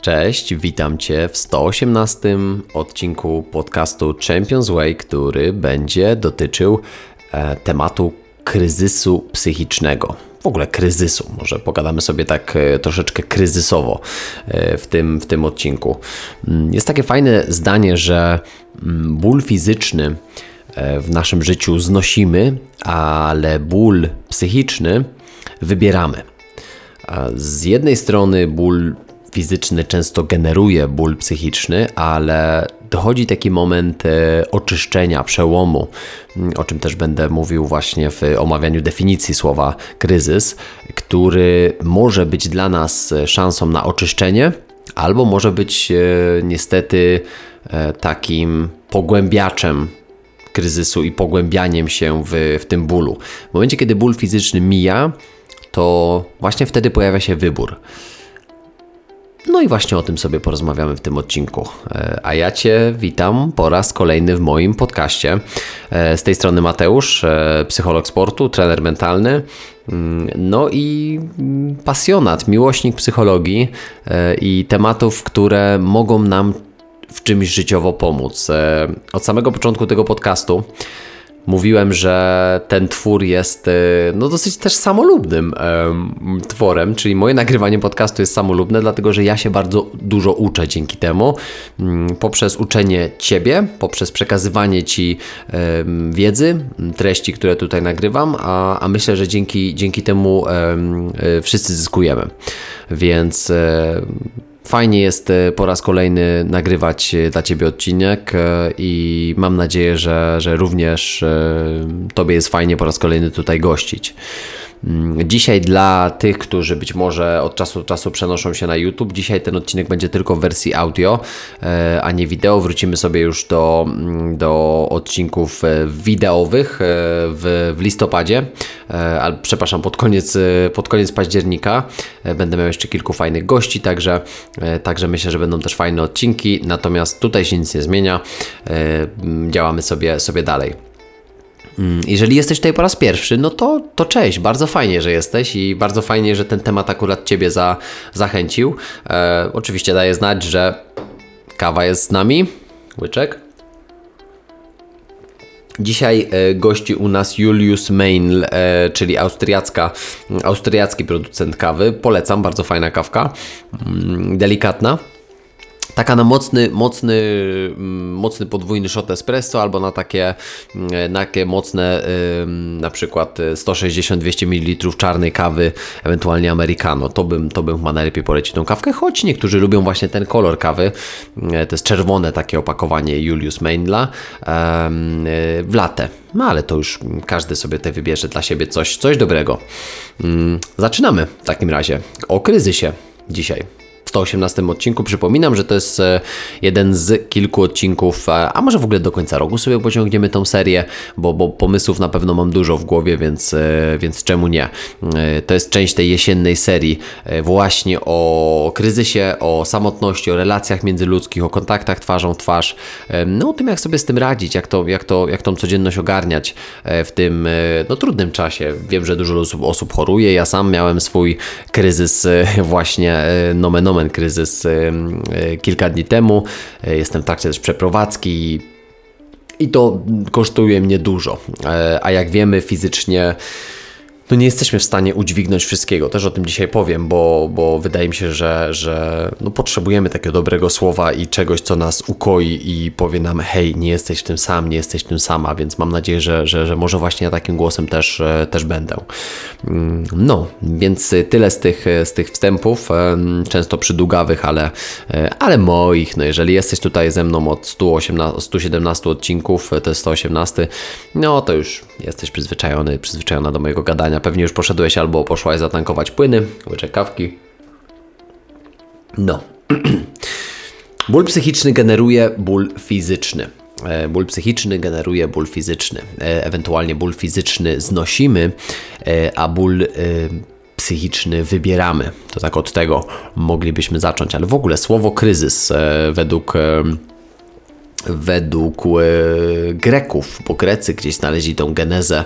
Cześć, witam Cię w 118 odcinku podcastu Champions Way, który będzie dotyczył e, tematu kryzysu psychicznego. W ogóle kryzysu, może pogadamy sobie tak e, troszeczkę kryzysowo e, w tym, w tym odcinku. Mm, jest takie fajne zdanie, że mm, ból fizyczny e, w naszym życiu znosimy, ale ból psychiczny wybieramy. Z jednej strony ból fizyczny często generuje ból psychiczny, ale dochodzi taki moment e, oczyszczenia, przełomu, mm, o czym też będę mówił właśnie w omawianiu definicji słowa kryzys, który może być dla nas szansą na oczyszczenie, albo może być e, niestety e, takim pogłębiaczem kryzysu i pogłębianiem się w, w tym bólu. W momencie, kiedy ból fizyczny mija, to właśnie wtedy pojawia się wybór. No i właśnie o tym sobie porozmawiamy w tym odcinku. E, a ja Cię witam po raz kolejny w moim podcaście. E, z tej strony Mateusz, e, psycholog sportu, trener mentalny. Mm, no i mm, pasjonat, miłośnik psychologii i tematów, które mogą nam w czymś życiowo pomóc. Od samego początku tego podcastu mówiłem, że ten twór jest e, no, dosyć też samolubnym um, tworem, czyli moje nagrywanie podcastu jest samolubne, dlatego że ja się bardzo dużo uczę dzięki temu. Um, poprzez uczenie Ciebie, poprzez przekazywanie Ci um, wiedzy, treści, które tutaj nagrywam, a, a myślę, że dzięki, dzięki temu wszyscy zyskujemy. Więc Fajnie jest e, po raz kolejny nagrywać e, dla Ciebie odcinek e, i mam nadzieję, że, że również Tobie jest fajnie po raz kolejny tutaj gościć. Mm, dzisiaj dla tych, którzy być może od czasu do czasu przenoszą się na YouTube, dzisiaj ten odcinek będzie tylko w wersji audio, e, a nie wideo. Wrócimy sobie już do, mm, do odcinków e, wideowych e, w, w listopadzie, ale przepraszam, pod koniec, pod koniec października. Będę miał jeszcze kilku fajnych gości, także, także myślę, że będą też fajne odcinki. Natomiast tutaj się nic nie zmienia. Działamy sobie, sobie dalej. Mm, jeżeli jesteś tutaj po raz pierwszy, no to, to cześć, bardzo fajnie, że jesteś i bardzo fajnie, że ten temat akurat Ciebie za, zachęcił. E, oczywiście daję znać, że kawa jest z nami. Łyczek. Dzisiaj e, gości u nas Julius Meinl, e, czyli austriacka, austriacki producent kawy. Polecam, bardzo fajna kawka, mm, delikatna taka na mocny, mocny, mm, mocny podwójny shot espresso albo na takie, mm, na takie mocne na przykład 160-200 ml czarnej kawy, ewentualnie americano. To bym, to bym chyba najlepiej polecił tą kawkę, choć niektórzy lubią właśnie ten kolor kawy. E, to jest czerwone takie opakowanie Julius Meinla e, w latę. No ale to już każdy sobie te wybierze dla siebie coś, coś dobrego. Zaczynamy w takim razie o kryzysie dzisiaj. 118 odcinku. Przypominam, że to jest e, jeden z kilku odcinków, e, a może w ogóle do końca roku sobie pociągniemy tą serię, bo, bo pomysłów na pewno mam dużo w głowie, więc, e, więc czemu nie? To jest część tej jesiennej serii właśnie o kryzysie, o samotności, o relacjach międzyludzkich, o kontaktach twarzą w twarz, no o tym jak sobie z tym radzić, jak, to, jak, to, jak tą codzienność ogarniać w tym no, trudnym czasie. Wiem, że dużo osób, osób choruje, ja sam miałem swój kryzys właśnie nomen nomen kryzys y, y, kilka dni temu. Y, jestem w trakcie też przeprowadzki i to kosztuje mnie dużo. E, a jak wiemy, fizycznie no nie jesteśmy w stanie udźwignąć wszystkiego. Też o tym dzisiaj powiem, bo, bo wydaje mi się, że, że no potrzebujemy takiego dobrego słowa i czegoś, co nas ukoi i powie nam, hej, nie jesteś tym sam, nie jesteś tym sama, więc mam nadzieję, że, że, że może właśnie ja takim głosem też, e, też będę. Mm, no, więc tyle z tych, z tych wstępów, często przydługawych, ale, e, ale moich. No jeżeli jesteś tutaj ze mną od 118, 117 odcinków, to jest 118, no to już jesteś przyzwyczajony, przyzwyczajona do mojego gadania Pewnie już poszedłeś albo poszłaś zatankować płyny, łyczek kawki. No. ból psychiczny generuje ból fizyczny. E, ból psychiczny generuje ból fizyczny. E, ewentualnie ból fizyczny znosimy, e, a ból psychiczny wybieramy. To tak od tego moglibyśmy zacząć. Ale w ogóle słowo kryzys według według e, Greków, bo Grecy gdzieś znaleźli tą genezę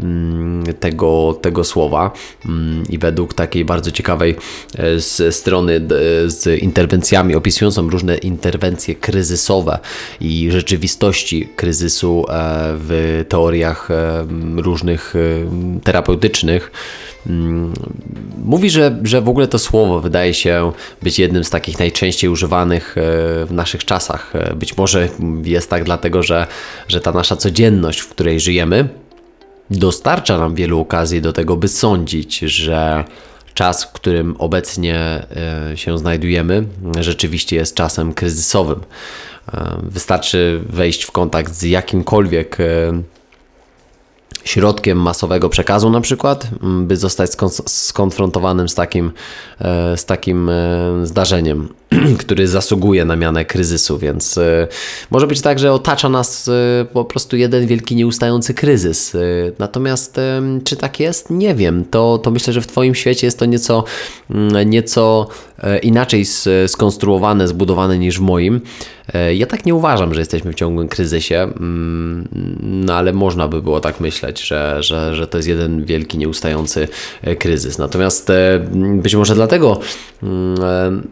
mm, tego, tego słowa mm, i według takiej bardzo ciekawej e, strony z interwencjami opisującą różne interwencje kryzysowe i rzeczywistości kryzysu e, w teoriach różnych terapeutycznych mówi, że, że w ogóle to słowo wydaje się być jednym z takich najczęściej używanych e, w naszych czasach. E, być może jest tak dlatego, że, że ta nasza codzienność, w której żyjemy, dostarcza nam wielu okazji do tego, by sądzić, że czas, w którym obecnie e, się znajdujemy, rzeczywiście jest czasem kryzysowym. Wystarczy wejść w kontakt z jakimkolwiek środkiem masowego przekazu na przykład, mm, by zostać skonfrontowanym z takim, e, z takim e, zdarzeniem, który zasługuje na mianę kryzysu, więc e, może być tak, że otacza nas po prostu jeden wielki nieustający kryzys. Natomiast czy tak jest? Nie wiem. To, to myślę, że w Twoim świecie jest to nieco, mm, nieco inaczej skonstruowane, zbudowane niż w moim. E, ja tak nie uważam, że jesteśmy w ciągłym kryzysie, mm, no ale można by było tak myśleć, że, że, że to jest jeden wielki, nieustający e, kryzys. Natomiast e, być może dlatego mm,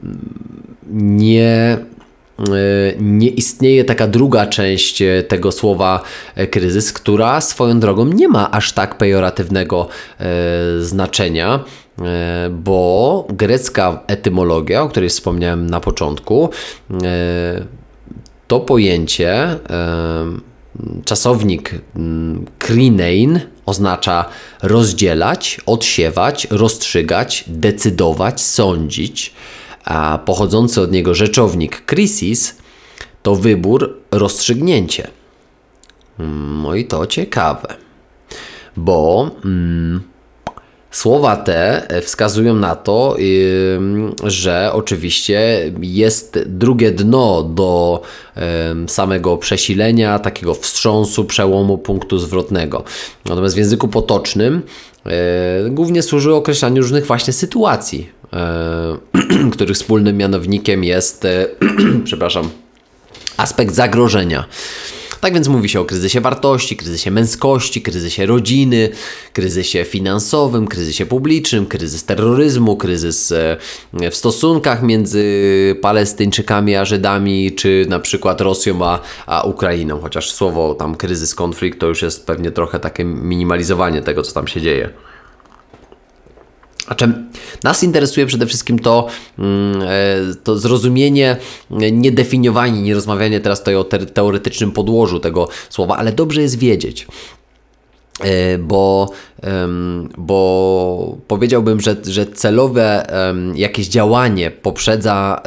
nie nie istnieje taka druga część tego słowa kryzys, która swoją drogą nie ma aż tak pejoratywnego znaczenia, bo grecka etymologia, o której wspomniałem na początku, to pojęcie, czasownik krinein oznacza rozdzielać, odsiewać, rozstrzygać, decydować, sądzić, a pochodzący od niego rzeczownik krisis to wybór, rozstrzygnięcie. No i to ciekawe, bo mm, Słowa te wskazują na to, że oczywiście jest drugie dno do samego przesilenia, takiego wstrząsu, przełomu punktu zwrotnego. Natomiast w języku potocznym e, głównie służy określaniu różnych właśnie sytuacji, których wspólnym mianownikiem jest, przepraszam, aspekt zagrożenia. Tak więc mówi się o kryzysie wartości, kryzysie męskości, kryzysie rodziny, kryzysie finansowym, kryzysie publicznym, kryzys terroryzmu, kryzys e, w stosunkach między Palestyńczykami a Żydami, czy na przykład Rosją a, a Ukrainą. Chociaż słowo tam kryzys, konflikt to już jest pewnie trochę takie minimalizowanie tego, co tam się dzieje. Znaczy, nas interesuje przede wszystkim to, mm, e, to zrozumienie, niedefiniowanie, nie rozmawianie teraz tutaj o teoretycznym podłożu tego słowa, ale dobrze jest wiedzieć, E, bo, bo powiedziałbym, że, że celowe jakieś działanie poprzedza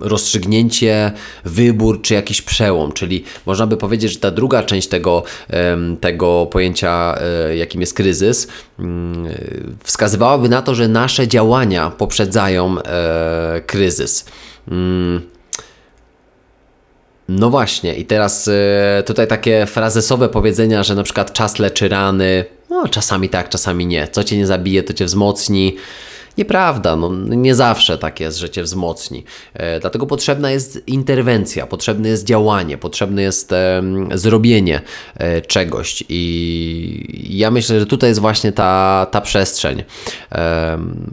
rozstrzygnięcie, wybór czy jakiś przełom, czyli można by powiedzieć, że ta druga część tego, tego pojęcia, e, jakim jest kryzys, mm, wskazywałaby na to, że nasze działania poprzedzają e, kryzys. No właśnie, i teraz y, tutaj takie frazesowe powiedzenia, że na przykład czas leczy rany. No, czasami tak, czasami nie. Co cię nie zabije, to cię wzmocni. Nieprawda, no, nie zawsze tak jest, że cię wzmocni. E, dlatego potrzebna jest interwencja, potrzebne jest działanie, potrzebne jest zrobienie e, czegoś. I ja myślę, że tutaj jest właśnie ta, ta przestrzeń,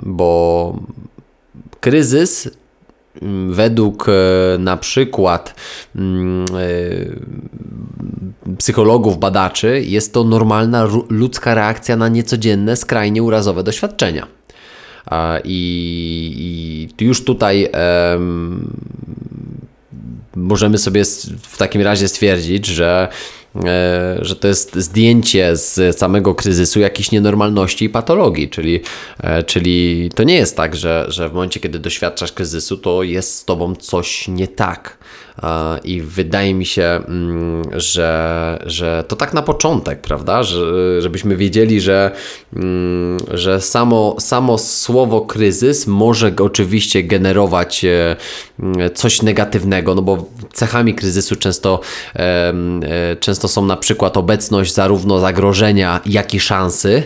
bo kryzys według e, na przykład mm, e, psychologów, badaczy, jest to normalna ludzka reakcja na niecodzienne, skrajnie urazowe doświadczenia. I, i już tutaj możemy sobie w takim razie stwierdzić, że że to jest zdjęcie z samego kryzysu jakichś nienormalności i patologii, czyli, e, czyli to nie jest tak, że, że w momencie, kiedy doświadczasz kryzysu, to jest z tobą coś nie tak. I wydaje mi się, mm, że, że to tak na początek, prawda? Że, żebyśmy wiedzieli, że, mm, że samo, samo słowo kryzys może oczywiście generować e, coś negatywnego, no bo cechami kryzysu często, e, często są na przykład obecność zarówno zagrożenia, jak i szansy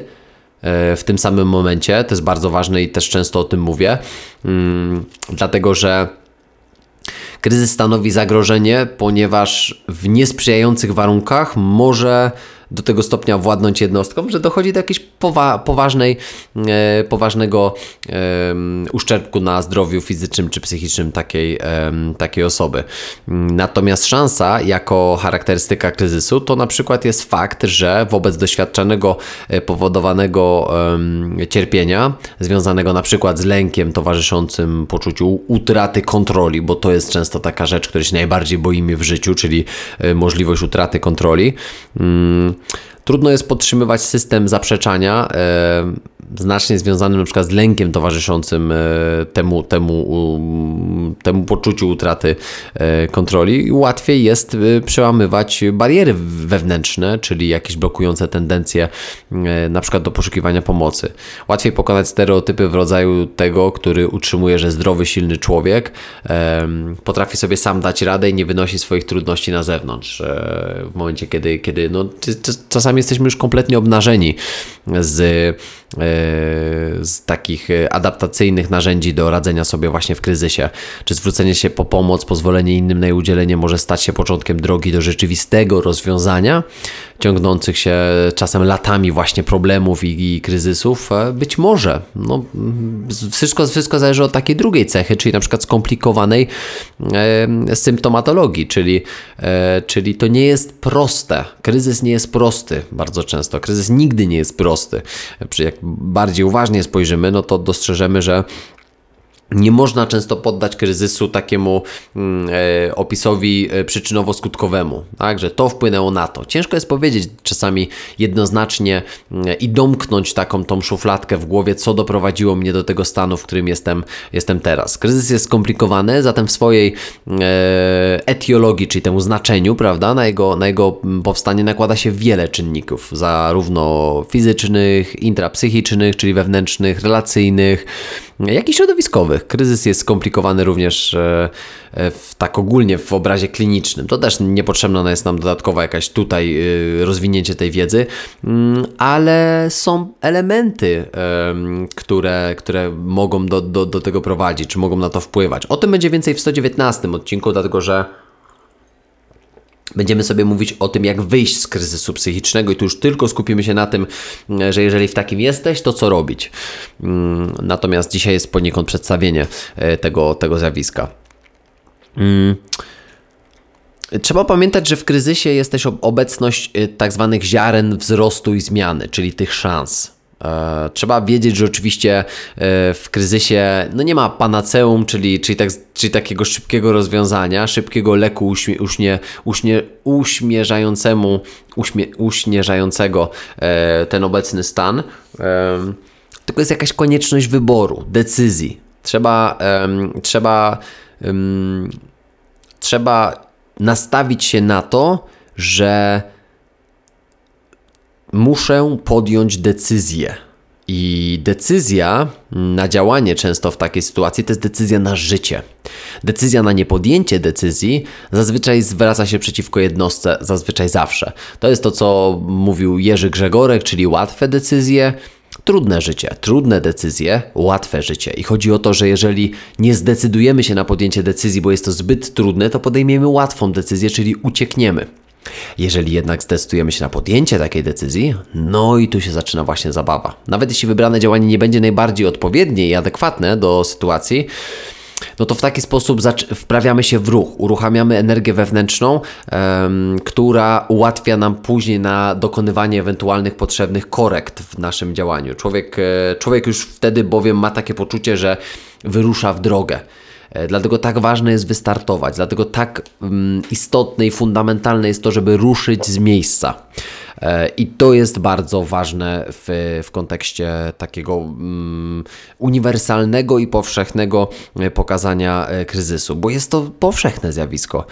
e, w tym samym momencie. To jest bardzo ważne i też często o tym mówię, mm, dlatego że Kryzys stanowi zagrożenie, ponieważ w niesprzyjających warunkach może do tego stopnia władnąć jednostką, że dochodzi do jakiejś powa poważnej, e, poważnego e, uszczerbku na zdrowiu fizycznym czy psychicznym takiej, e, takiej osoby. Natomiast szansa jako charakterystyka kryzysu to na przykład jest fakt, że wobec doświadczanego e, powodowanego cierpienia, związanego na przykład z lękiem towarzyszącym poczuciu utraty kontroli, bo to jest często taka rzecz, której się najbardziej boimy w życiu, czyli e, możliwość utraty kontroli. Mm, Trudno jest podtrzymywać system zaprzeczania, znacznie związany na przykład z lękiem towarzyszącym e, temu, temu, temu poczuciu utraty e, kontroli. Łatwiej jest przełamywać bariery wewnętrzne, czyli jakieś blokujące tendencje na przykład do poszukiwania pomocy. Łatwiej pokonać stereotypy w rodzaju tego, który utrzymuje, że zdrowy, silny człowiek potrafi sobie sam dać radę i nie wynosi swoich trudności na zewnątrz. W momencie, kiedy, kiedy no, czasami jesteśmy już kompletnie obnażeni z, e, z takich adaptacyjnych narzędzi do radzenia sobie właśnie w kryzysie. Czy zwrócenie się po pomoc, pozwolenie innym na jej udzielenie może stać się początkiem drogi do rzeczywistego rozwiązania ciągnących się czasem latami właśnie problemów i, i kryzysów? E, być może. No, wszystko, wszystko zależy od takiej drugiej cechy, czyli na przykład skomplikowanej e, symptomatologii, czyli, e, czyli to nie jest proste. Kryzys nie jest prosty bardzo często. Kryzys nigdy nie jest prosty. Jak bardziej uważnie spojrzymy, no to dostrzeżemy, że nie można często poddać kryzysu takiemu mm, e, opisowi e, przyczynowo-skutkowemu, tak, że to wpłynęło na to. Ciężko jest powiedzieć czasami jednoznacznie mm, i domknąć taką tą szufladkę w głowie, co doprowadziło mnie do tego stanu, w którym jestem, jestem teraz. Kryzys jest skomplikowany, zatem w swojej e, etiologii, czyli temu znaczeniu, prawda, na jego, na jego powstanie nakłada się wiele czynników, zarówno fizycznych, intrapsychicznych, czyli wewnętrznych, relacyjnych, jak i środowiskowych. Kryzys jest skomplikowany również e, e, w, tak ogólnie w obrazie klinicznym. To też niepotrzebna jest nam dodatkowa jakaś tutaj e, rozwinięcie tej wiedzy, mm, ale są elementy, które, które mogą do, do, do tego prowadzić, czy mogą na to wpływać. O tym będzie więcej w 119 odcinku, dlatego że Będziemy sobie mówić o tym, jak wyjść z kryzysu psychicznego, i tu już tylko skupimy się na tym, że jeżeli w takim jesteś, to co robić. Mm, natomiast dzisiaj jest poniekąd przedstawienie e, tego, tego zjawiska. Mm. Trzeba pamiętać, że w kryzysie jest też obecność e, tak zwanych ziaren wzrostu i zmiany, czyli tych szans. E, trzeba wiedzieć, że oczywiście e, w kryzysie no nie ma panaceum, czyli, czyli, tak, czyli takiego szybkiego rozwiązania, szybkiego leku uśnie, uśmierzającemu, uśmie, uśmierzającego e, ten obecny stan. Tylko jest jakaś konieczność wyboru, decyzji. Trzeba, trzeba, trzeba nastawić się na to, że muszę podjąć decyzję. I decyzja na działanie często w takiej sytuacji to jest decyzja na życie. Decyzja na niepodjęcie decyzji zazwyczaj zwraca się przeciwko jednostce, zazwyczaj zawsze. To jest to, co mówił Jerzy Grzegorek, czyli łatwe decyzje, trudne życie, trudne decyzje, łatwe życie. I chodzi o to, że jeżeli nie zdecydujemy się na podjęcie decyzji, bo jest to zbyt trudne, to podejmiemy łatwą decyzję, czyli uciekniemy. Jeżeli jednak zdecydujemy się na podjęcie takiej decyzji, no i tu się zaczyna właśnie zabawa. Nawet jeśli wybrane działanie nie będzie najbardziej odpowiednie i adekwatne do sytuacji, no to w taki sposób wprawiamy się w ruch, uruchamiamy energię wewnętrzną, um, która ułatwia nam później na dokonywanie ewentualnych potrzebnych korekt w naszym działaniu. Człowiek, e, człowiek już wtedy bowiem ma takie poczucie, że wyrusza w drogę. E, dlatego tak ważne jest wystartować, dlatego tak mm, istotne i fundamentalne jest to, żeby ruszyć z miejsca. E, I to jest bardzo ważne w, w kontekście takiego um, uniwersalnego i powszechnego e, pokazania kryzysu, bo jest to powszechne zjawisko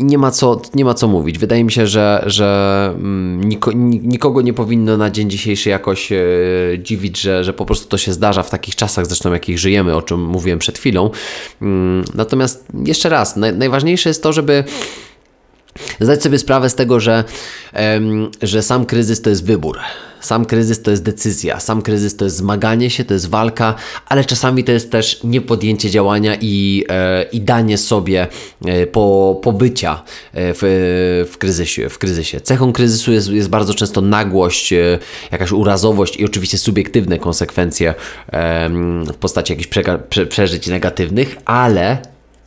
nie ma co, nie ma co mówić. Wydaje mi się, że, że mm, niko, nikogo nie powinno na dzień dzisiejszy jakoś e, dziwić, że, że po prostu to się zdarza w takich czasach, zresztą jakich żyjemy, o czym mówiłem przed chwilą. Mm, natomiast jeszcze raz, naj, najważniejsze jest to, żeby zdać sobie sprawę z tego, że, że sam kryzys to jest wybór. Sam kryzys to jest decyzja, sam kryzys to jest zmaganie się, to jest walka, ale czasami to jest też niepodjęcie działania i, e, i danie sobie e, po, pobycia e, w, w, kryzysie, w kryzysie. Cechą kryzysu jest, jest bardzo często nagłość, jakaś urazowość i oczywiście subiektywne konsekwencje w postaci jakichś przeżyć negatywnych, ale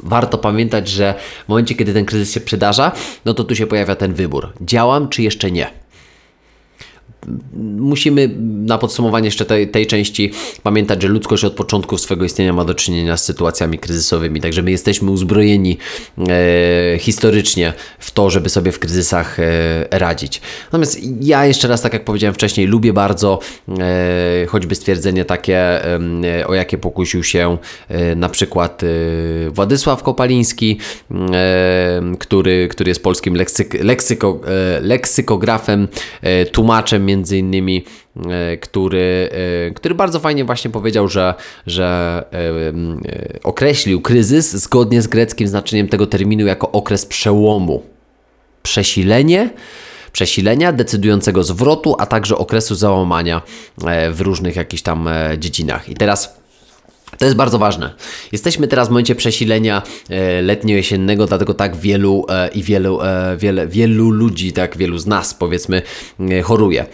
warto pamiętać, że w momencie, kiedy ten kryzys się przydarza, no to tu się pojawia ten wybór. Działam czy jeszcze nie? Musimy na podsumowanie jeszcze tej, tej części pamiętać, że ludzkość od początku swojego istnienia ma do czynienia z sytuacjami kryzysowymi, także my jesteśmy uzbrojeni e, historycznie w to, żeby sobie w kryzysach e, radzić. Natomiast ja jeszcze raz, tak jak powiedziałem wcześniej, lubię bardzo e, choćby stwierdzenie takie, o jakie pokusił się e, na przykład e, Władysław Kopaliński, e, który, który jest polskim leksyk, leksyko, leksykografem, tłumaczem między innymi, e, który, e, który bardzo fajnie właśnie powiedział, że, że e, określił kryzys zgodnie z greckim znaczeniem tego terminu jako okres przełomu. Przesilenie, przesilenia, decydującego zwrotu, a także okresu załamania w różnych jakichś tam dziedzinach. I teraz to jest bardzo ważne. Jesteśmy teraz w momencie przesilenia e, letnio-jesiennego, dlatego tak wielu e, i wielu, e, wiele, wielu ludzi, tak wielu z nas powiedzmy choruje.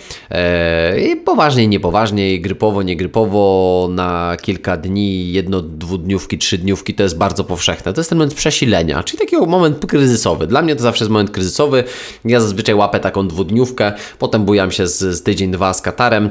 I poważnie, niepoważnie, grypowo, niegrypowo, na kilka dni, jedno, dwudniówki, trzydniówki, to jest bardzo powszechne. To jest ten moment przesilenia, czyli taki moment kryzysowy. Dla mnie to zawsze jest moment kryzysowy. Ja zazwyczaj łapę taką dwudniówkę, potem bujam się z, z tydzień, dwa z katarem,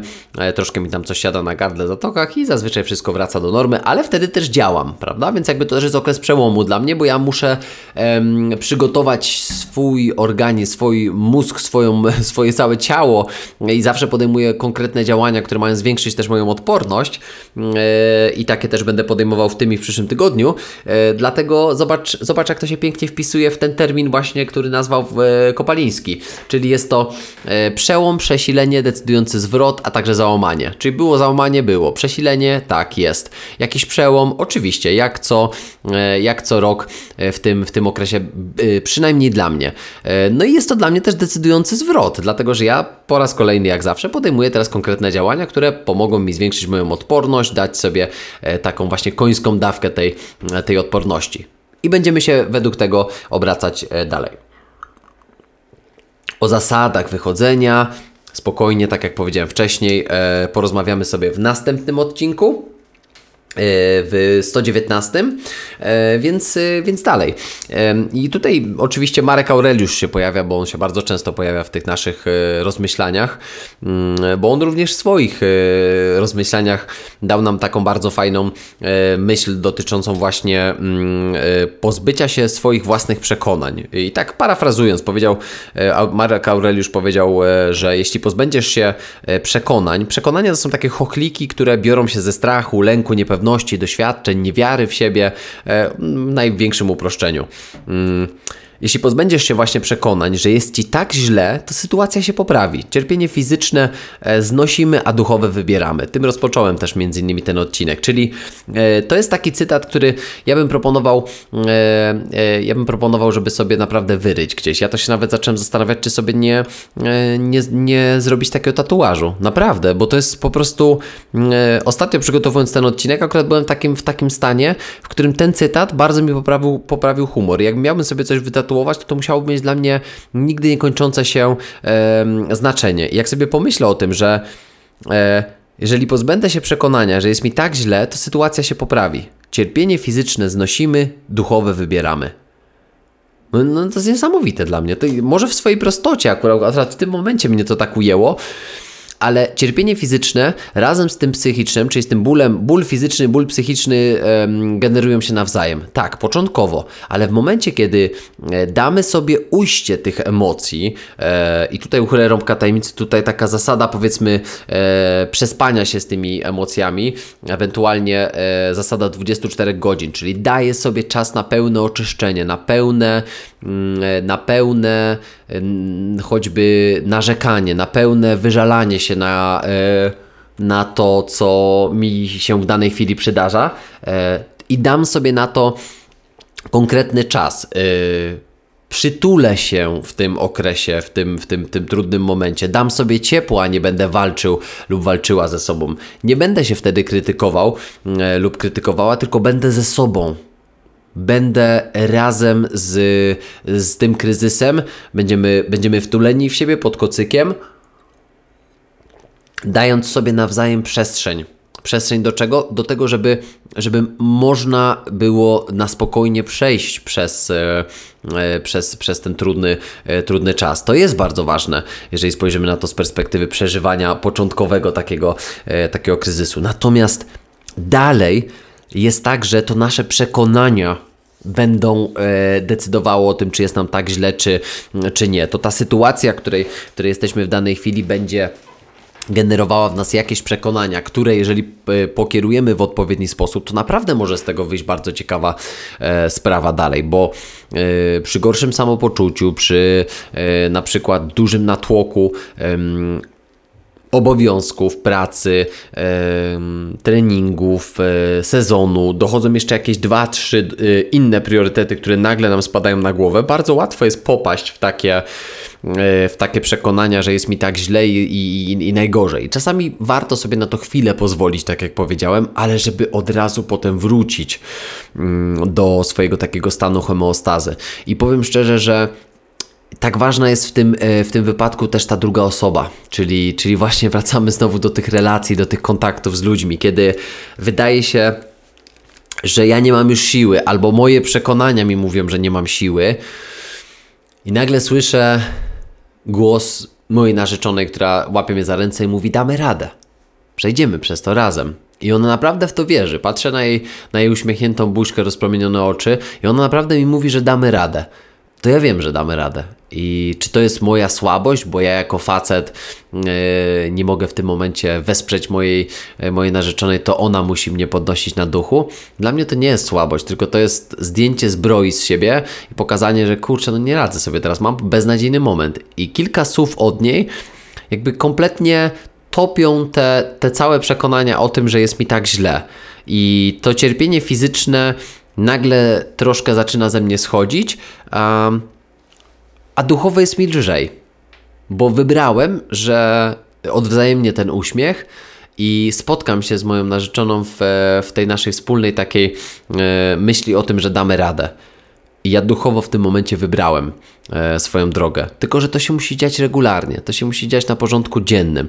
troszkę mi tam coś siada na gardle, zatokach i zazwyczaj wszystko wraca do normy ale wtedy też działam, prawda? Więc jakby to też jest okres przełomu dla mnie, bo ja muszę em, przygotować swój organizm, swój mózg, swoją, swoje całe ciało i zawsze podejmuję konkretne działania, które mają zwiększyć też moją odporność e, i takie też będę podejmował w tym i w przyszłym tygodniu. E, dlatego zobacz, zobacz, jak to się pięknie wpisuje w ten termin właśnie, który nazwał e, Kopaliński, czyli jest to e, przełom, przesilenie, decydujący zwrot, a także załamanie. Czyli było załamanie, było. Przesilenie, tak, jest. Jakiś jakiś przełom, oczywiście, jak co, e, jak co rok e, w tym, w tym okresie, e, przynajmniej dla mnie. No i jest to dla mnie też decydujący zwrot, dlatego że ja po raz kolejny, jak zawsze, podejmuję teraz konkretne działania, które pomogą mi zwiększyć moją odporność, dać sobie taką właśnie końską dawkę tej, tej odporności. I będziemy się według tego obracać dalej. O zasadach wychodzenia, spokojnie, tak jak powiedziałem wcześniej, porozmawiamy sobie w następnym odcinku. E, w 119, e, więc, e, więc dalej. I tutaj oczywiście Marek Aureliusz się pojawia, bo on się bardzo często pojawia w tych naszych rozmyślaniach, mm, bo on również w swoich rozmyślaniach dał nam taką bardzo fajną myśl dotyczącą właśnie mm, pozbycia się swoich własnych przekonań. I tak parafrazując, powiedział, Marek Aureliusz powiedział, że jeśli pozbędziesz się przekonań, przekonania to są takie chochliki, które biorą się ze strachu, lęku, niepewności, pewności, doświadczeń, niewiary w siebie e, w największym uproszczeniu. Jeśli pozbędziesz się właśnie przekonań, że jest ci tak źle, to sytuacja się poprawi. Cierpienie fizyczne e, znosimy, a duchowe wybieramy. Tym rozpocząłem też między innymi ten odcinek, czyli e, to jest taki cytat, który ja bym proponował, e, ja bym proponował, żeby sobie naprawdę wyryć gdzieś. Ja to się nawet zacząłem zastanawiać, czy sobie nie, nie, nie zrobić takiego tatuażu. Naprawdę, bo to jest po prostu ostatnio przygotowując ten odcinek, akurat byłem takim, w takim stanie, w którym ten cytat bardzo mi poprawił, poprawił humor. Jak miałbym sobie coś wytatuować, tatuować, to to musiało mieć dla mnie nigdy niekończące się znaczenie. I jak sobie pomyślę o tym, że e, jeżeli pozbędę się przekonania, że jest mi tak źle, to sytuacja się poprawi. Cierpienie fizyczne znosimy, duchowe wybieramy. No, no to jest niesamowite dla mnie. To może w swojej prostocie akurat, akurat w tym momencie mnie to tak ujęło, ale cierpienie fizyczne razem z tym psychicznym, czyli z tym bólem, ból fizyczny, ból psychiczny generują się nawzajem. Tak, początkowo, ale w momencie, kiedy e, damy sobie ujście tych emocji e, i tutaj uchylę rąbka tajemnicy, tutaj taka zasada powiedzmy e, przespania się z tymi emocjami, ewentualnie e, zasada 24 godzin, czyli daję sobie czas na pełne oczyszczenie, na pełne, na pełne choćby narzekanie, na pełne wyżalanie się na, e, na to, co mi się w danej chwili przydarza e, i dam sobie na to konkretny czas. E, przytulę się w tym okresie, w tym, w tym, tym trudnym momencie, dam sobie ciepło, a nie będę walczył lub walczyła ze sobą. Nie będę się wtedy krytykował e, lub krytykowała, tylko będę ze sobą. Będę razem z, z tym kryzysem, będziemy, będziemy wtuleni w siebie pod kocykiem, dając sobie nawzajem przestrzeń przestrzeń do czego? Do tego, żeby, żeby można było na spokojnie przejść przez, e, e, przez, przez ten trudny, e, trudny czas. To jest bardzo ważne, jeżeli spojrzymy na to z perspektywy przeżywania początkowego takiego, takiego kryzysu. Natomiast dalej jest tak, że to nasze przekonania będą e, decydowało o tym, czy jest nam tak źle, czy, czy nie. To ta sytuacja, której, której jesteśmy w danej chwili, będzie generowała w nas jakieś przekonania, które jeżeli e, pokierujemy w odpowiedni sposób, to naprawdę może z tego wyjść bardzo ciekawa e, sprawa dalej, bo e, przy gorszym samopoczuciu, przy na przykład dużym natłoku obowiązków, pracy, e, treningów, e, sezonu, dochodzą jeszcze jakieś dwa, trzy e, inne priorytety, które nagle nam spadają na głowę, bardzo łatwo jest popaść w takie, w takie przekonania, że jest mi tak źle i, i, i najgorzej. Czasami warto sobie na to chwilę pozwolić, tak jak powiedziałem, ale żeby od razu potem wrócić mm, do swojego takiego stanu homeostazy. I powiem szczerze, że tak ważna jest w tym, e, w tym wypadku też ta druga osoba, czyli, czyli właśnie wracamy znowu do tych relacji, do tych kontaktów z ludźmi, kiedy wydaje się, że ja nie mam już siły, albo moje przekonania mi mówią, że nie mam siły, i nagle słyszę głos mojej narzeczonej, która łapie mnie za ręce i mówi: Damy radę, przejdziemy przez to razem. I ona naprawdę w to wierzy. Patrzę na jej, na jej uśmiechniętą buźkę, rozpromienione oczy, i ona naprawdę mi mówi, że damy radę to ja wiem, że damy radę. I czy to jest moja słabość, bo ja jako facet yy, nie mogę w tym momencie wesprzeć mojej, yy, mojej narzeczonej, to ona musi mnie podnosić na duchu. Dla mnie to nie jest słabość, tylko to jest zdjęcie zbroi z siebie i pokazanie, że kurczę, no nie radzę sobie teraz, mam beznadziejny moment. I kilka słów od niej jakby kompletnie topią te, te całe przekonania o tym, że jest mi tak źle. I to cierpienie fizyczne nagle troszkę zaczyna ze mnie schodzić, a, a duchowo jest mi lżej, bo wybrałem, że odwzajemnie ten uśmiech i spotkam się z moją narzeczoną w, w tej naszej wspólnej takiej e, myśli o tym, że damy radę. I ja duchowo w tym momencie wybrałem e, swoją drogę. Tylko, że to się musi dziać regularnie, to się musi dziać na porządku dziennym.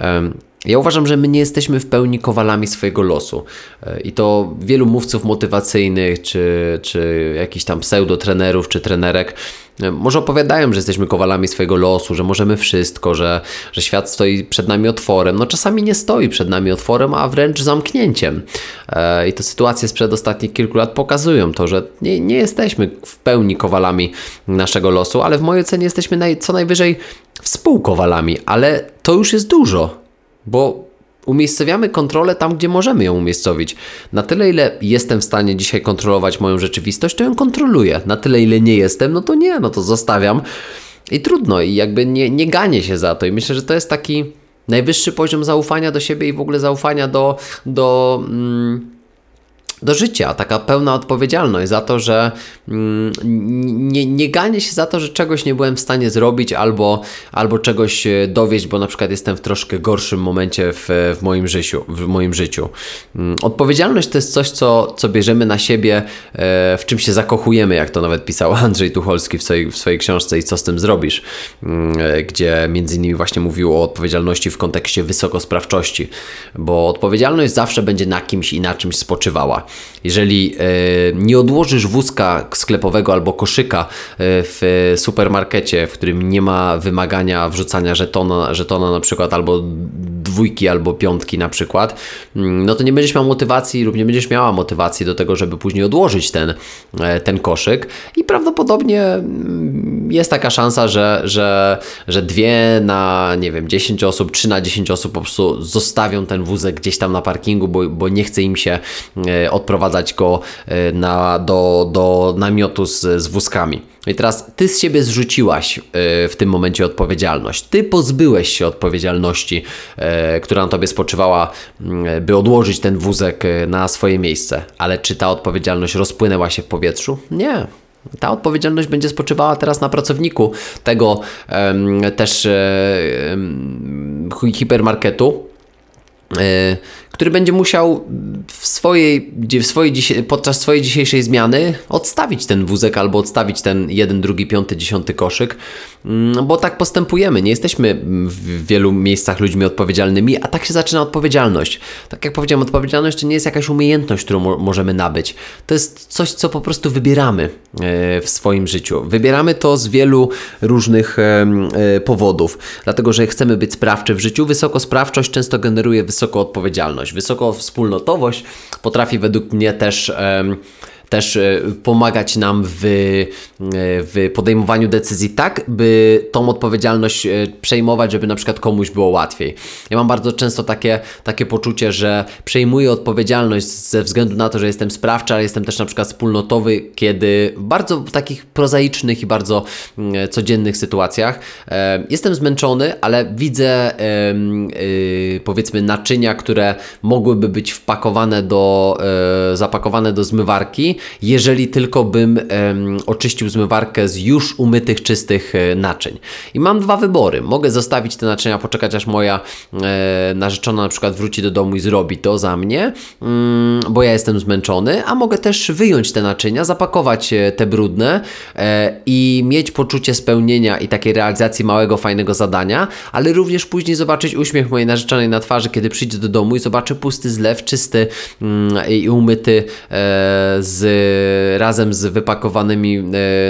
E, ja uważam, że my nie jesteśmy w pełni kowalami swojego losu. E, I to wielu mówców motywacyjnych, czy, czy jakichś tam pseudotrenerów, czy trenerek, e, może opowiadają, że jesteśmy kowalami swojego losu, że możemy wszystko, że, że świat stoi przed nami otworem. No czasami nie stoi przed nami otworem, a wręcz zamknięciem. E, I te sytuacje sprzed ostatnich kilku lat pokazują to, że nie, nie jesteśmy w pełni kowalami naszego losu, ale w mojej ocenie jesteśmy naj, co najwyżej współkowalami, ale to już jest dużo bo umiejscowiamy kontrolę tam, gdzie możemy ją umiejscowić. Na tyle, ile jestem w stanie dzisiaj kontrolować moją rzeczywistość, to ją kontroluję. Na tyle, ile nie jestem, no to nie, no to zostawiam. I trudno, i jakby nie, nie ganię się za to. I myślę, że to jest taki najwyższy poziom zaufania do siebie i w ogóle zaufania do, do, mm, do życia, taka pełna odpowiedzialność za to, że mm, nie, nie ganię się za to, że czegoś nie byłem w stanie zrobić albo, albo czegoś e, dowieść, bo na przykład jestem w troszkę gorszym momencie w, w, moim, życiu, w moim życiu. Mm, odpowiedzialność to jest coś, co, co bierzemy na siebie, e, w czym się zakochujemy, jak to nawet pisał Andrzej Tucholski w swojej, w swojej książce i co z tym zrobisz, mm, e, gdzie między innymi właśnie mówił o odpowiedzialności w kontekście wysokosprawczości, bo odpowiedzialność zawsze będzie na kimś i na czymś spoczywała. Jeżeli e, nie odłożysz wózka sklepowego albo koszyka e, w supermarkecie, w którym nie ma wymagania wrzucania żetona, żetona na przykład albo dwójki albo piątki na przykład, mm, no to nie będziesz miał motywacji lub nie będziesz miała motywacji do tego, żeby później odłożyć ten, e, ten koszyk. I prawdopodobnie mm, jest taka szansa, że, że, że dwie na, nie wiem, 10 osób, 3 na 10 osób po prostu zostawią ten wózek gdzieś tam na parkingu, bo, bo nie chce im się odprowadzać go e, na, do, do namiotu z, z wózkami. I teraz ty z siebie zrzuciłaś e, w tym momencie odpowiedzialność. Ty pozbyłeś się odpowiedzialności, e, która na tobie spoczywała, mm, by odłożyć ten wózek na swoje miejsce. Ale czy ta odpowiedzialność rozpłynęła się w powietrzu? Nie. Ta odpowiedzialność będzie spoczywała teraz na pracowniku tego też hipermarketu, który będzie musiał w swojej, w swojej, podczas swojej dzisiejszej zmiany odstawić ten wózek albo odstawić ten jeden, drugi, piąty, dziesiąty koszyk, mm, bo tak postępujemy. Nie jesteśmy w wielu miejscach ludźmi odpowiedzialnymi, a tak się zaczyna odpowiedzialność. Tak jak powiedziałem, odpowiedzialność to nie jest jakaś umiejętność, którą mo możemy nabyć. To jest coś, co po prostu wybieramy e, w swoim życiu. Wybieramy to z wielu różnych e, powodów, dlatego że chcemy być sprawczy w życiu. Wysokosprawczość często generuje wysoką odpowiedzialność wspólnotowość. Wysokowspólnotowość potrafi według mnie też też e, pomagać nam w, e, w podejmowaniu decyzji tak, by tą odpowiedzialność e, przejmować, żeby na przykład komuś było łatwiej. Ja mam bardzo często takie, takie poczucie, że przejmuję odpowiedzialność ze względu na to, że jestem sprawczy, ale jestem też na przykład wspólnotowy, kiedy w bardzo takich prozaicznych i bardzo mm, codziennych sytuacjach jestem zmęczony, ale widzę powiedzmy naczynia, które mogłyby być wpakowane do, zapakowane do zmywarki jeżeli tylko bym oczyścił zmywarkę z już umytych, czystych e, naczyń. I mam dwa wybory. Mogę zostawić te naczynia, poczekać aż moja e, narzeczona na przykład wróci do domu i zrobi to za mnie, mm, bo ja jestem zmęczony, a mogę też wyjąć te naczynia, zapakować e, te brudne e, i mieć poczucie spełnienia i takiej realizacji małego, fajnego zadania, ale również później zobaczyć uśmiech mojej narzeczonej na twarzy, kiedy przyjdzie do domu i zobaczy pusty zlew, czysty mm, i umyty e, z razem z wypakowanymi e,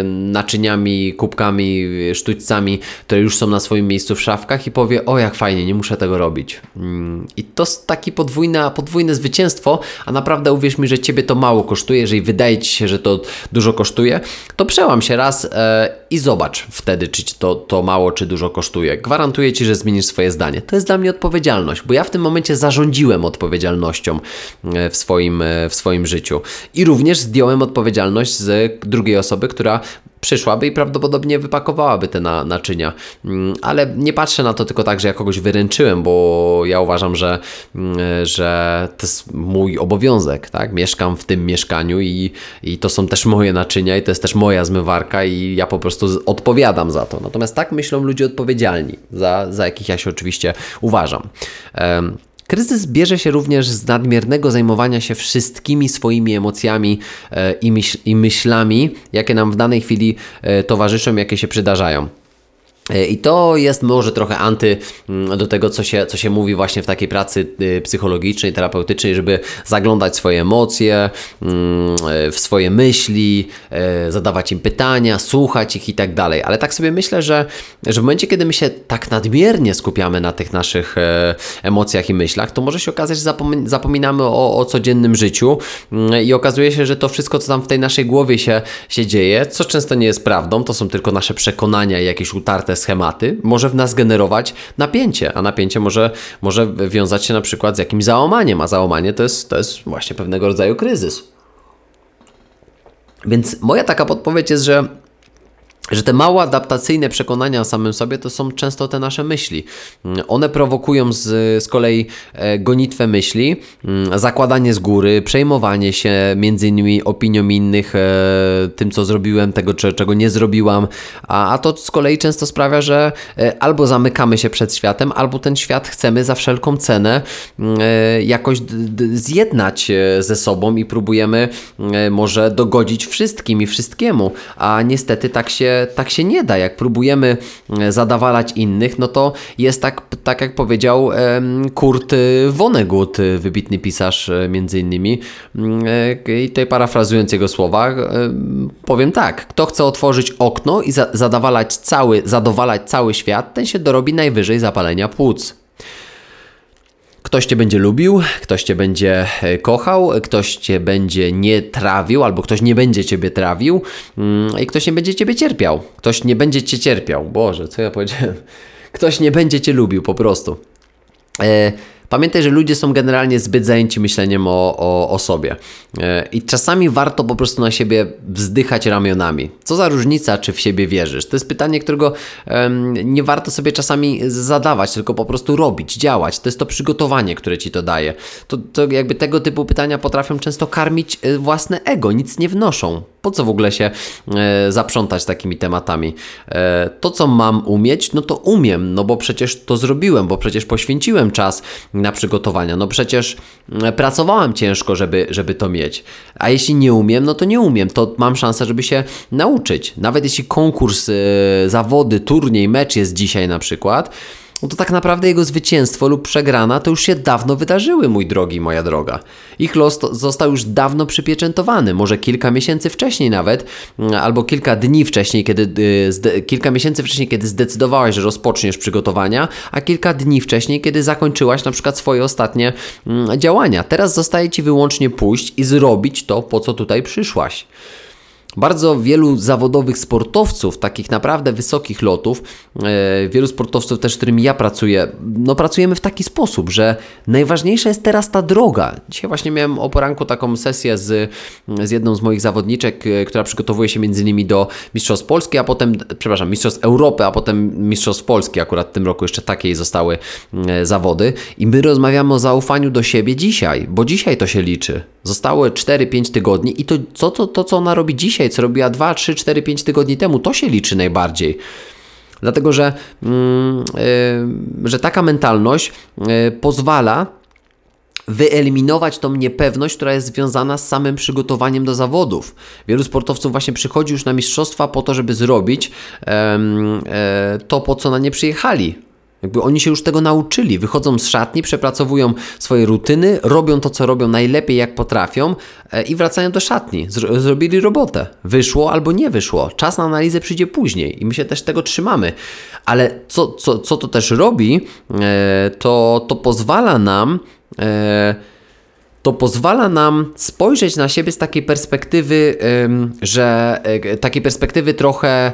naczyniami, kubkami, sztućcami, które już są na swoim miejscu w szafkach i powie, o jak fajnie, nie muszę tego robić. Mm, I to jest takie podwójne, podwójne zwycięstwo, a naprawdę uwierz mi, że Ciebie to mało kosztuje, jeżeli wydaje Ci się, że to dużo kosztuje, to przełam się raz e, i zobacz wtedy, czy Ci to, to mało, czy dużo kosztuje. Gwarantuję Ci, że zmienisz swoje zdanie. To jest dla mnie odpowiedzialność, bo ja w tym momencie zarządziłem odpowiedzialnością e, w swoim, w swoim życiu. I również zdjąłem odpowiedzialność z drugiej osoby, która przyszłaby i prawdopodobnie wypakowałaby te na, naczynia. Mm, ale nie patrzę na to tylko tak, że ja kogoś wyręczyłem, bo ja uważam, że, mm, że to jest mój obowiązek, tak? Mieszkam w tym mieszkaniu i, i to są też moje naczynia i to jest też moja zmywarka i ja po prostu odpowiadam za to. Natomiast tak myślą ludzie odpowiedzialni, za, za jakich ja się oczywiście uważam. Um, Kryzys bierze się również z nadmiernego zajmowania się wszystkimi swoimi emocjami e, i, i myślami, jakie nam w danej chwili e, towarzyszą, jakie się przydarzają. E, I to jest może trochę anty mm, do tego, co się, co się mówi właśnie w takiej pracy y, psychologicznej, terapeutycznej, żeby zaglądać swoje emocje, mm, e, w swoje myśli, e, zadawać im pytania, słuchać ich i tak dalej. Ale tak sobie myślę, że, że w momencie, kiedy my się tak nadmiernie skupiamy na tych naszych emocjach i myślach, to może się okazać, że zapominamy o, o codziennym życiu mm, i okazuje się, że to wszystko, co tam w tej naszej głowie się, się dzieje, co często nie jest prawdą, to są tylko nasze przekonania i jakieś utarte te schematy, może w nas generować napięcie, a napięcie może, może wiązać się na przykład z jakimś załamaniem, a załamanie to jest, to jest właśnie pewnego rodzaju kryzys. Więc moja taka podpowiedź jest, że że te małe adaptacyjne przekonania o samym sobie to są często te nasze myśli. One prowokują z, z kolei e, gonitwę myśli, mm, zakładanie z góry, przejmowanie się między innymi opinią innych, e, tym co zrobiłem, tego czego nie zrobiłam, a, a to z kolei często sprawia, że e, albo zamykamy się przed światem, albo ten świat chcemy za wszelką cenę mm, jakoś zjednać ze sobą i próbujemy może dogodzić wszystkim i wszystkiemu, a niestety tak się tak się nie da. Jak próbujemy e, zadawalać innych, no to jest tak, tak jak powiedział Kurt Vonnegut, wybitny pisarz e, między innymi. Mm, e, I tutaj parafrazując jego słowa, powiem tak. Kto chce otworzyć okno i zadawalać cały, zadowalać cały świat, ten się dorobi najwyżej zapalenia płuc. Ktoś cię będzie lubił, ktoś cię będzie e, kochał, ktoś cię będzie nie trawił, albo ktoś nie będzie ciebie trawił mm, i ktoś nie będzie ciebie cierpiał. Ktoś nie będzie cię cierpiał. Boże, co ja powiedziałem? Ktoś nie będzie cię lubił po prostu. Pamiętaj, że ludzie są generalnie zbyt zajęci myśleniem o, o, o sobie. E, I czasami warto po prostu na siebie wzdychać ramionami. Co za różnica, czy w siebie wierzysz? To jest pytanie, którego um, nie warto sobie czasami zadawać, tylko po prostu robić, działać. To jest to przygotowanie, które ci to daje. To, to jakby tego typu pytania potrafią często karmić e, własne ego, nic nie wnoszą. Po co w ogóle się e, zaprzątać takimi tematami? E, to, co mam umieć, no to umiem, no bo przecież to zrobiłem, bo przecież poświęciłem czas na przygotowania, no przecież e, pracowałem ciężko, żeby, żeby to mieć. A jeśli nie umiem, no to nie umiem, to mam szansę, żeby się nauczyć. Nawet jeśli konkurs, e, zawody, turniej, mecz jest dzisiaj na przykład, no to tak naprawdę jego zwycięstwo lub przegrana to już się dawno wydarzyły, mój drogi, moja droga. Ich los został już dawno przypieczętowany, może kilka miesięcy wcześniej nawet, mm, albo kilka dni wcześniej, kiedy, y, kilka miesięcy wcześniej, kiedy zdecydowałaś, że rozpoczniesz przygotowania, a kilka dni wcześniej, kiedy zakończyłaś na przykład swoje ostatnie mm, działania. Teraz zostaje Ci wyłącznie pójść i zrobić to, po co tutaj przyszłaś. Bardzo wielu zawodowych sportowców, takich naprawdę wysokich lotów, e, wielu sportowców też, z którymi ja pracuję, no pracujemy w taki sposób, że najważniejsza jest teraz ta droga. Dzisiaj właśnie miałem o poranku taką sesję z, z jedną z moich zawodniczek, e, która przygotowuje się między innymi do Mistrzostw Polski, a potem, przepraszam, Mistrzostw Europy, a potem Mistrzostw Polski. Akurat w tym roku jeszcze takiej zostały e, zawody. I my rozmawiamy o zaufaniu do siebie dzisiaj, bo dzisiaj to się liczy. Zostało 4-5 tygodni i to, co, to, to, co ona robi dzisiaj, co robiła 2, 3, 4, 5 tygodni temu, to się liczy najbardziej. Dlatego, że, yy, że taka mentalność yy, pozwala wyeliminować tą niepewność, która jest związana z samym przygotowaniem do zawodów. Wielu sportowców właśnie przychodzi już na mistrzostwa po to, żeby zrobić yy, to, po co na nie przyjechali. Jakby oni się już tego nauczyli, wychodzą z szatni, przepracowują swoje rutyny, robią to, co robią najlepiej, jak potrafią e, i wracają do szatni. Zrobili robotę. Wyszło albo nie wyszło. Czas na analizę przyjdzie później i my się też tego trzymamy. Ale co, co, co to też robi, e, to, to pozwala nam e, to pozwala nam spojrzeć na siebie z takiej perspektywy, że takiej perspektywy trochę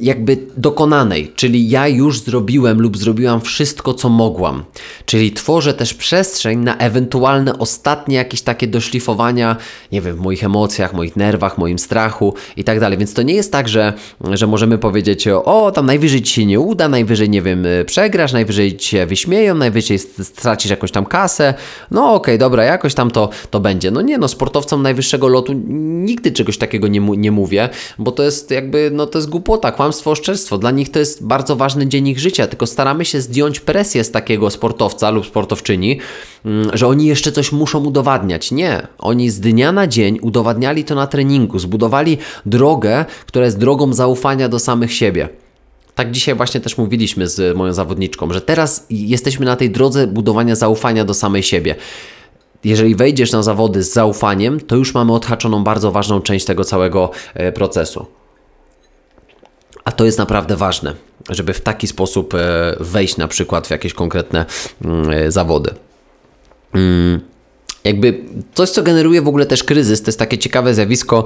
jakby dokonanej, czyli ja już zrobiłem lub zrobiłam wszystko, co mogłam. Czyli tworzę też przestrzeń na ewentualne ostatnie jakieś takie doszlifowania, nie wiem, w moich emocjach, moich nerwach, moim strachu i tak dalej. Więc to nie jest tak, że, że możemy powiedzieć, o, tam najwyżej ci się nie uda, najwyżej, nie wiem, przegrasz, najwyżej ci się wyśmieją, najwyżej stracisz jakąś tam kasę. No okej, okay, dobra, jakoś tam to, to będzie. No nie, no sportowcom najwyższego lotu nigdy czegoś takiego nie, nie mówię, bo to jest jakby, no to jest głupie głupota, kłamstwo, oszczerstwo. Dla nich to jest bardzo ważny dzień ich życia, tylko staramy się zdjąć presję z takiego sportowca lub sportowczyni, mm, że oni jeszcze coś muszą udowadniać. Nie, oni z dnia na dzień udowadniali to na treningu, zbudowali drogę, która jest drogą zaufania do samych siebie. Tak dzisiaj właśnie też mówiliśmy z moją zawodniczką, że teraz jesteśmy na tej drodze budowania zaufania do samej siebie jeżeli wejdziesz na zawody z zaufaniem, to już mamy odhaczoną bardzo ważną część tego całego e, procesu. A to jest naprawdę ważne, żeby w taki sposób e, wejść na przykład w jakieś konkretne mm, e, zawody. Mm jakby coś, co generuje w ogóle też kryzys, to jest takie ciekawe zjawisko,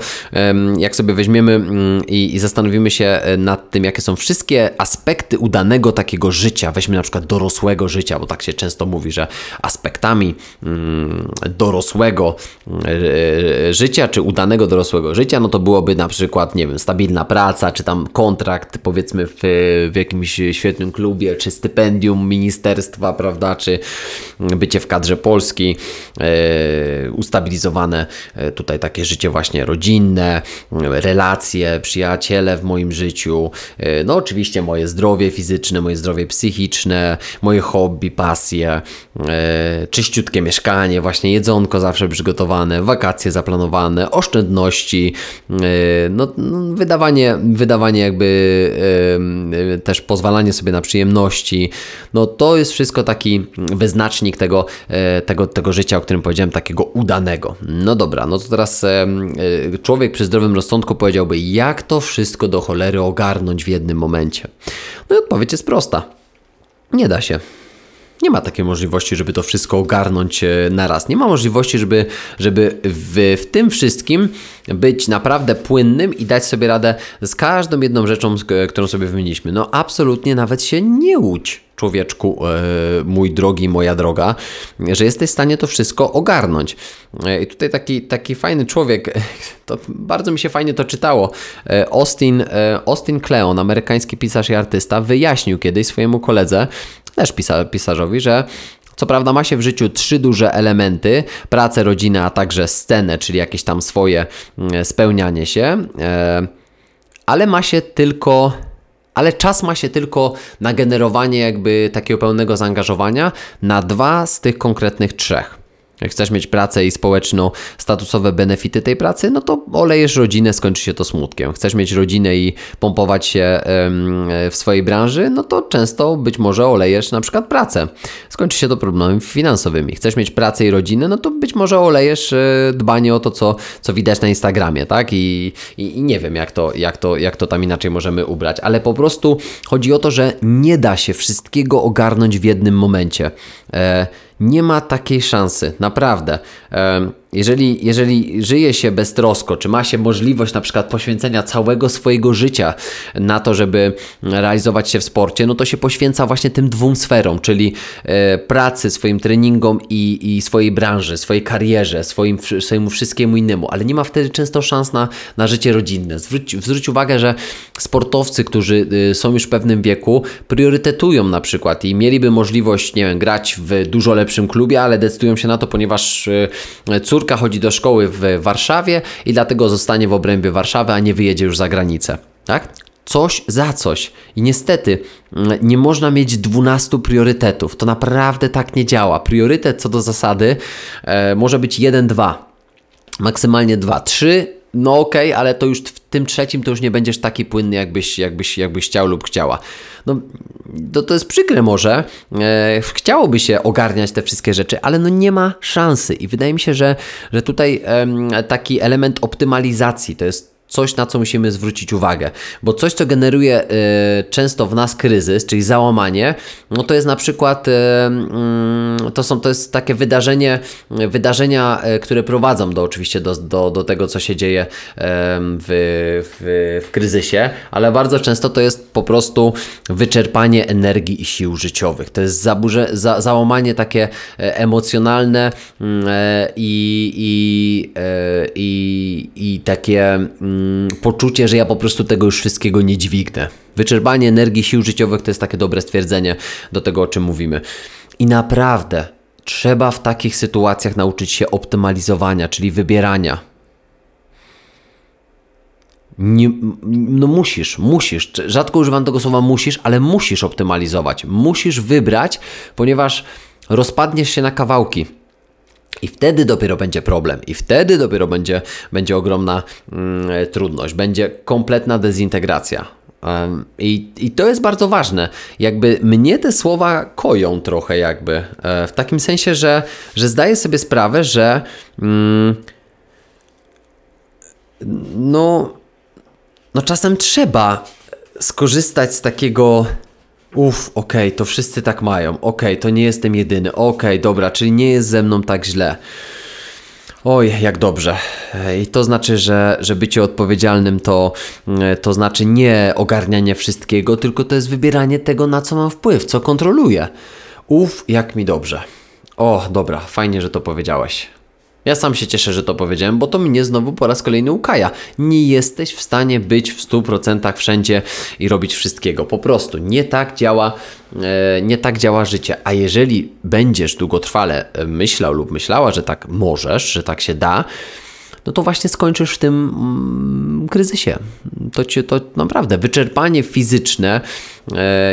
jak sobie weźmiemy mm, i, zastanowimy się e, nad tym, jakie są wszystkie aspekty udanego takiego życia. Weźmy na przykład dorosłego życia, bo tak się często mówi, że aspektami mm, dorosłego e, życia, czy udanego dorosłego życia, no to byłoby na przykład, nie wiem, stabilna praca, czy tam kontrakt, powiedzmy, w, w jakimś świetnym klubie, czy stypendium ministerstwa, prawda, czy bycie w kadrze Polski e, E, ustabilizowane e, tutaj takie życie właśnie rodzinne, relacje, przyjaciele w moim życiu, e, no oczywiście moje zdrowie fizyczne, moje zdrowie psychiczne, moje hobby, pasje, czyściutkie mieszkanie, właśnie jedzonko zawsze przygotowane, wakacje zaplanowane, oszczędności, no, no wydawanie, wydawanie jakby też pozwalanie sobie na przyjemności, no to jest wszystko taki wyznacznik tego, tego, tego życia, o którym powiedziałem, takiego udanego. No dobra, no to teraz e, człowiek przy zdrowym rozsądku powiedziałby, jak to wszystko do cholery ogarnąć w jednym momencie. No i odpowiedź jest prosta. Nie da się. Nie ma takiej możliwości, żeby to wszystko ogarnąć e, na raz. Nie ma możliwości, żeby, żeby w, w tym wszystkim być naprawdę płynnym i dać sobie radę z każdą jedną rzeczą, którą sobie wymieniliśmy. No absolutnie nawet się nie łudź człowieczku, e, mój drogi, moja droga, że jesteś w stanie to wszystko ogarnąć. E, I tutaj taki, taki fajny człowiek, to bardzo mi się fajnie to czytało. Austin, Austin Kleon, amerykański pisarz i artysta, wyjaśnił kiedyś swojemu koledze, też pisa pisarzowi, że Co prawda ma się w życiu trzy duże elementy: pracę, rodzinę, a także scenę, czyli jakieś tam swoje mm, spełnianie się, e, ale ma się tylko ale czas ma się tylko na generowanie jakby takiego pełnego zaangażowania na dwa z tych konkretnych trzech. Jak chcesz mieć pracę i społeczno-statusowe benefity tej pracy, no to olejesz rodzinę, skończy się to smutkiem. Chcesz mieć rodzinę i pompować się w swojej branży, no to często być może olejesz na przykład pracę. Skończy się to problemami finansowymi. Chcesz mieć pracę i rodzinę, no to być może olejesz e, dbanie o to, co, co widać na Instagramie, tak? I, i, i nie wiem, jak to, jak, to, jak to tam inaczej możemy ubrać, ale po prostu chodzi o to, że nie da się wszystkiego ogarnąć w jednym momencie. E, nie ma takiej szansy, naprawdę. Jeżeli, jeżeli żyje się beztrosko, czy ma się możliwość na przykład poświęcenia całego swojego życia na to, żeby realizować się w sporcie, no to się poświęca właśnie tym dwóm sferom, czyli e, pracy, swoim treningom i, i swojej branży, swojej karierze, swoim, swojemu wszystkiemu innemu, ale nie ma wtedy często szans na, na życie rodzinne. Zwróć, zwróć uwagę, że sportowcy, którzy y, są już w pewnym wieku, priorytetują na przykład i mieliby możliwość, nie wiem, grać w dużo lepszym klubie, ale decydują się na to, ponieważ y, córka córka chodzi do szkoły w Warszawie i dlatego zostanie w obrębie Warszawy, a nie wyjedzie już za granicę. Tak? Coś za coś. I niestety mm, nie można mieć 12 priorytetów. To naprawdę tak nie działa. Priorytet co do zasady e, może być 1, 2, maksymalnie 2, 3 no okej, okay, ale to już w tym trzecim to już nie będziesz taki płynny, jakbyś, jakbyś, jakbyś chciał lub chciała. No, to, to jest przykre może. E, chciałoby się ogarniać te wszystkie rzeczy, ale no nie ma szansy. I wydaje mi się, że, że tutaj e, taki element optymalizacji to jest coś, na co musimy zwrócić uwagę. Bo coś, co generuje y, często w nas kryzys, czyli załamanie, no to jest na przykład y, y, to są to jest takie wydarzenie, wydarzenia, które prowadzą do oczywiście do, do, do tego, co się dzieje w, w, w kryzysie, ale bardzo często to jest po prostu wyczerpanie energii i sił życiowych. To jest zaburze, za, załamanie takie e, emocjonalne mm, e, i, i, e, i, i takie Mm, poczucie, że ja po prostu tego już wszystkiego nie dźwignę. Wyczerpanie energii, sił życiowych to jest takie dobre stwierdzenie do tego, o czym mówimy. I naprawdę trzeba w takich sytuacjach nauczyć się optymalizowania, czyli wybierania. Nie, no musisz, musisz. Rzadko używam tego słowa musisz, ale musisz optymalizować. Musisz wybrać, ponieważ rozpadniesz się na kawałki. I wtedy dopiero będzie problem, i wtedy dopiero będzie, będzie ogromna mm, trudność, będzie kompletna dezintegracja. I, I to jest bardzo ważne. Jakby mnie te słowa koją trochę, jakby e, w takim sensie, że, że zdaję sobie sprawę, że mm, no, no czasem trzeba skorzystać z takiego Uff, okej, okay, to wszyscy tak mają. Okej, okay, to nie jestem jedyny. Okej, okay, dobra, czyli nie jest ze mną tak źle. Oj, jak dobrze. I to znaczy, że, że bycie odpowiedzialnym to, to znaczy nie ogarnianie wszystkiego, tylko to jest wybieranie tego, na co mam wpływ, co kontroluję. Uff, jak mi dobrze. O, dobra, fajnie, że to powiedziałeś. Ja sam się cieszę, że to powiedziałem, bo to mnie znowu po raz kolejny ukaja. Nie jesteś w stanie być w 100% wszędzie i robić wszystkiego. Po prostu nie tak działa, e, nie tak działa życie. A jeżeli będziesz długotrwale e, myślał lub myślała, że tak możesz, że tak się da, no to właśnie skończysz w tym mm, kryzysie. To cię to naprawdę wyczerpanie fizyczne,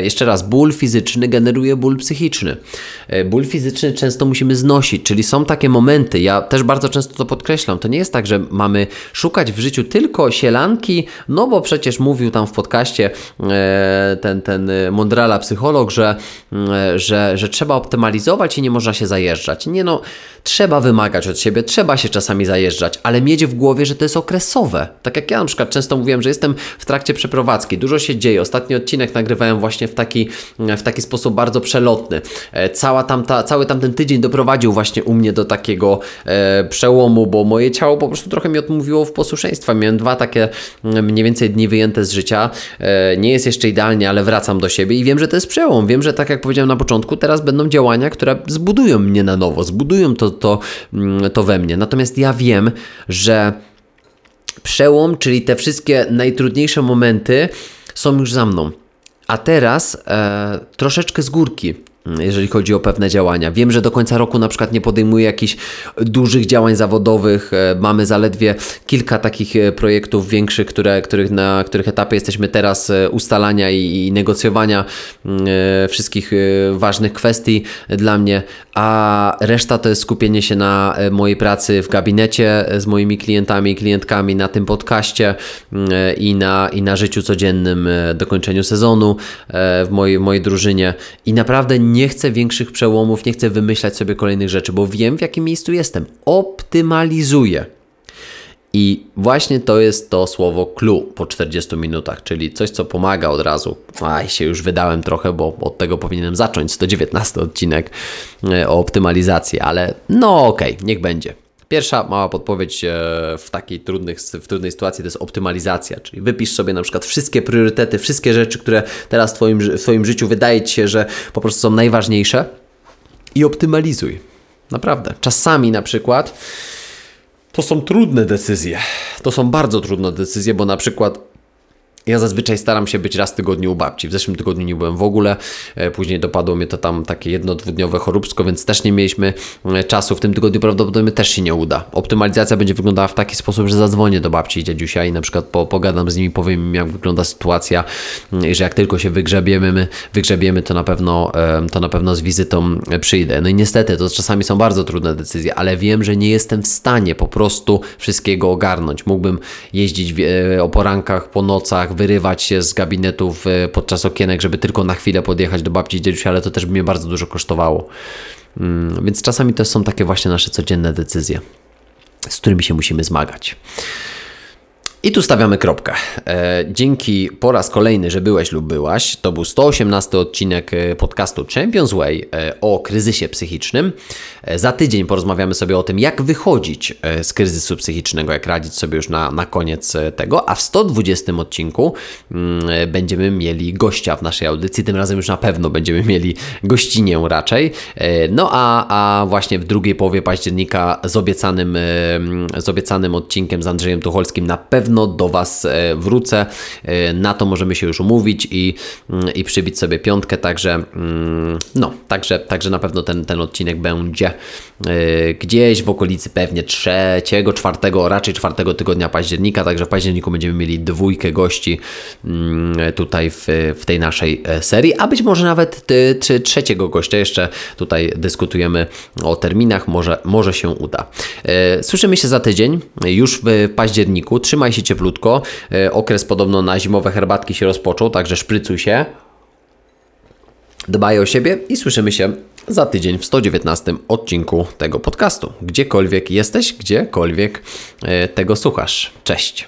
jeszcze raz, ból fizyczny generuje ból psychiczny. E, ból fizyczny często musimy znosić, czyli są takie momenty, ja też bardzo często to podkreślam, to nie jest tak, że mamy szukać w życiu tylko sielanki, no bo przecież mówił tam w podcaście e, ten, ten Mondrala psycholog, że, e, że, że trzeba optymalizować i nie można się zajeżdżać. Nie no, trzeba wymagać od siebie, trzeba się czasami zajeżdżać, ale mieć w głowie, że to jest okresowe. Tak jak ja na przykład często mówiłem, że jestem w trakcie przeprowadzki, dużo się dzieje. Ostatni odcinek właśnie w taki, w taki sposób bardzo przelotny. E, cała tamta, cały tamten tydzień doprowadził właśnie u mnie do takiego e, przełomu, bo moje ciało po prostu trochę mi odmówiło w posłuszeństwa. Miałem dwa takie mm, mniej więcej dni wyjęte z życia. E, nie jest jeszcze idealnie, ale wracam do siebie i wiem, że to jest przełom. Wiem, że tak jak powiedziałem na początku, teraz będą działania, które zbudują mnie na nowo, zbudują to, to, mm, to we mnie. Natomiast ja wiem, że przełom, czyli te wszystkie najtrudniejsze momenty są już za mną. A teraz e, troszeczkę z górki. Jeżeli chodzi o pewne działania. Wiem, że do końca roku na przykład nie podejmuję jakichś dużych działań zawodowych. E, mamy zaledwie kilka takich e, projektów większych, które, których, na których etapie jesteśmy teraz e, ustalania i, i negocjowania wszystkich ważnych kwestii dla mnie, a reszta to jest skupienie się na mojej pracy w gabinecie z moimi klientami i klientkami, na tym podcaście i na, i na życiu codziennym, dokończeniu sezonu w mojej, w mojej drużynie i naprawdę nie chcę większych przełomów, nie chcę wymyślać sobie kolejnych rzeczy, bo wiem w jakim miejscu jestem. Optymalizuję. I właśnie to jest to słowo clue po 40 minutach, czyli coś, co pomaga od razu. Aj, się już wydałem trochę, bo od tego powinienem zacząć 119 odcinek e, o optymalizacji, ale no okej, okay, niech będzie. Pierwsza mała podpowiedź e, w takiej trudnych, w trudnej sytuacji to jest optymalizacja, czyli wypisz sobie na przykład wszystkie priorytety, wszystkie rzeczy, które teraz w Twoim, w twoim życiu wydaje Ci się, że po prostu są najważniejsze i optymalizuj. Naprawdę. Czasami na przykład to są trudne decyzje. To są bardzo trudne decyzje, bo na przykład ja zazwyczaj staram się być raz w tygodniu u babci. W zeszłym tygodniu nie byłem w ogóle. E, później dopadło mnie to tam takie jedno, dwudniowe choróbsko, więc też nie mieliśmy e, czasu. W tym tygodniu prawdopodobnie też się nie uda. Optymalizacja będzie wyglądała w taki sposób, że zadzwonię do babci i dziadusia i na przykład po, pogadam z nimi, powiem im jak wygląda sytuacja mm, i że jak tylko się wygrzebiemy, my wygrzebiemy, to na pewno, to na pewno z wizytą przyjdę. No i niestety to czasami są bardzo trudne decyzje, ale wiem, że nie jestem w stanie po prostu wszystkiego ogarnąć. Mógłbym jeździć e, o porankach, po nocach, wyrywać się z gabinetów podczas okienek, żeby tylko na chwilę podjechać do babci i dziedziusia, ale to też by mnie bardzo dużo kosztowało. Mm, więc czasami to są takie właśnie nasze codzienne decyzje, z którymi się musimy zmagać. I tu stawiamy kropkę. E, dzięki po raz kolejny, że byłeś lub byłaś. To był 118 odcinek e, podcastu Champions Way e, o kryzysie psychicznym. Za tydzień porozmawiamy sobie o tym, jak wychodzić z kryzysu psychicznego, jak radzić sobie już na, na koniec tego. A w 120 odcinku mm, będziemy mieli gościa w naszej audycji. Tym razem już na pewno będziemy mieli gościnię raczej. No a, a właśnie w drugiej połowie października z obiecanym, z obiecanym odcinkiem z Andrzejem Tucholskim na pewno pewno do Was e, wrócę. E, na to możemy się już umówić i, mm, i przybić sobie piątkę, także mm, no, także, także na pewno ten, ten odcinek będzie e, gdzieś w okolicy pewnie trzeciego, czwartego, raczej czwartego tygodnia października, także w październiku będziemy mieli dwójkę gości mm, tutaj w, w tej naszej serii, a być może nawet ty, trzeciego gościa, jeszcze tutaj dyskutujemy o terminach, może, może się uda. Słyszymy się za tydzień, już w październiku, trzymaj się się cieplutko. E, okres podobno na zimowe herbatki się rozpoczął, także szprycuj się. Dbaj o siebie i słyszymy się za tydzień w 119 odcinku tego podcastu. Gdziekolwiek jesteś, gdziekolwiek e, tego słuchasz. Cześć.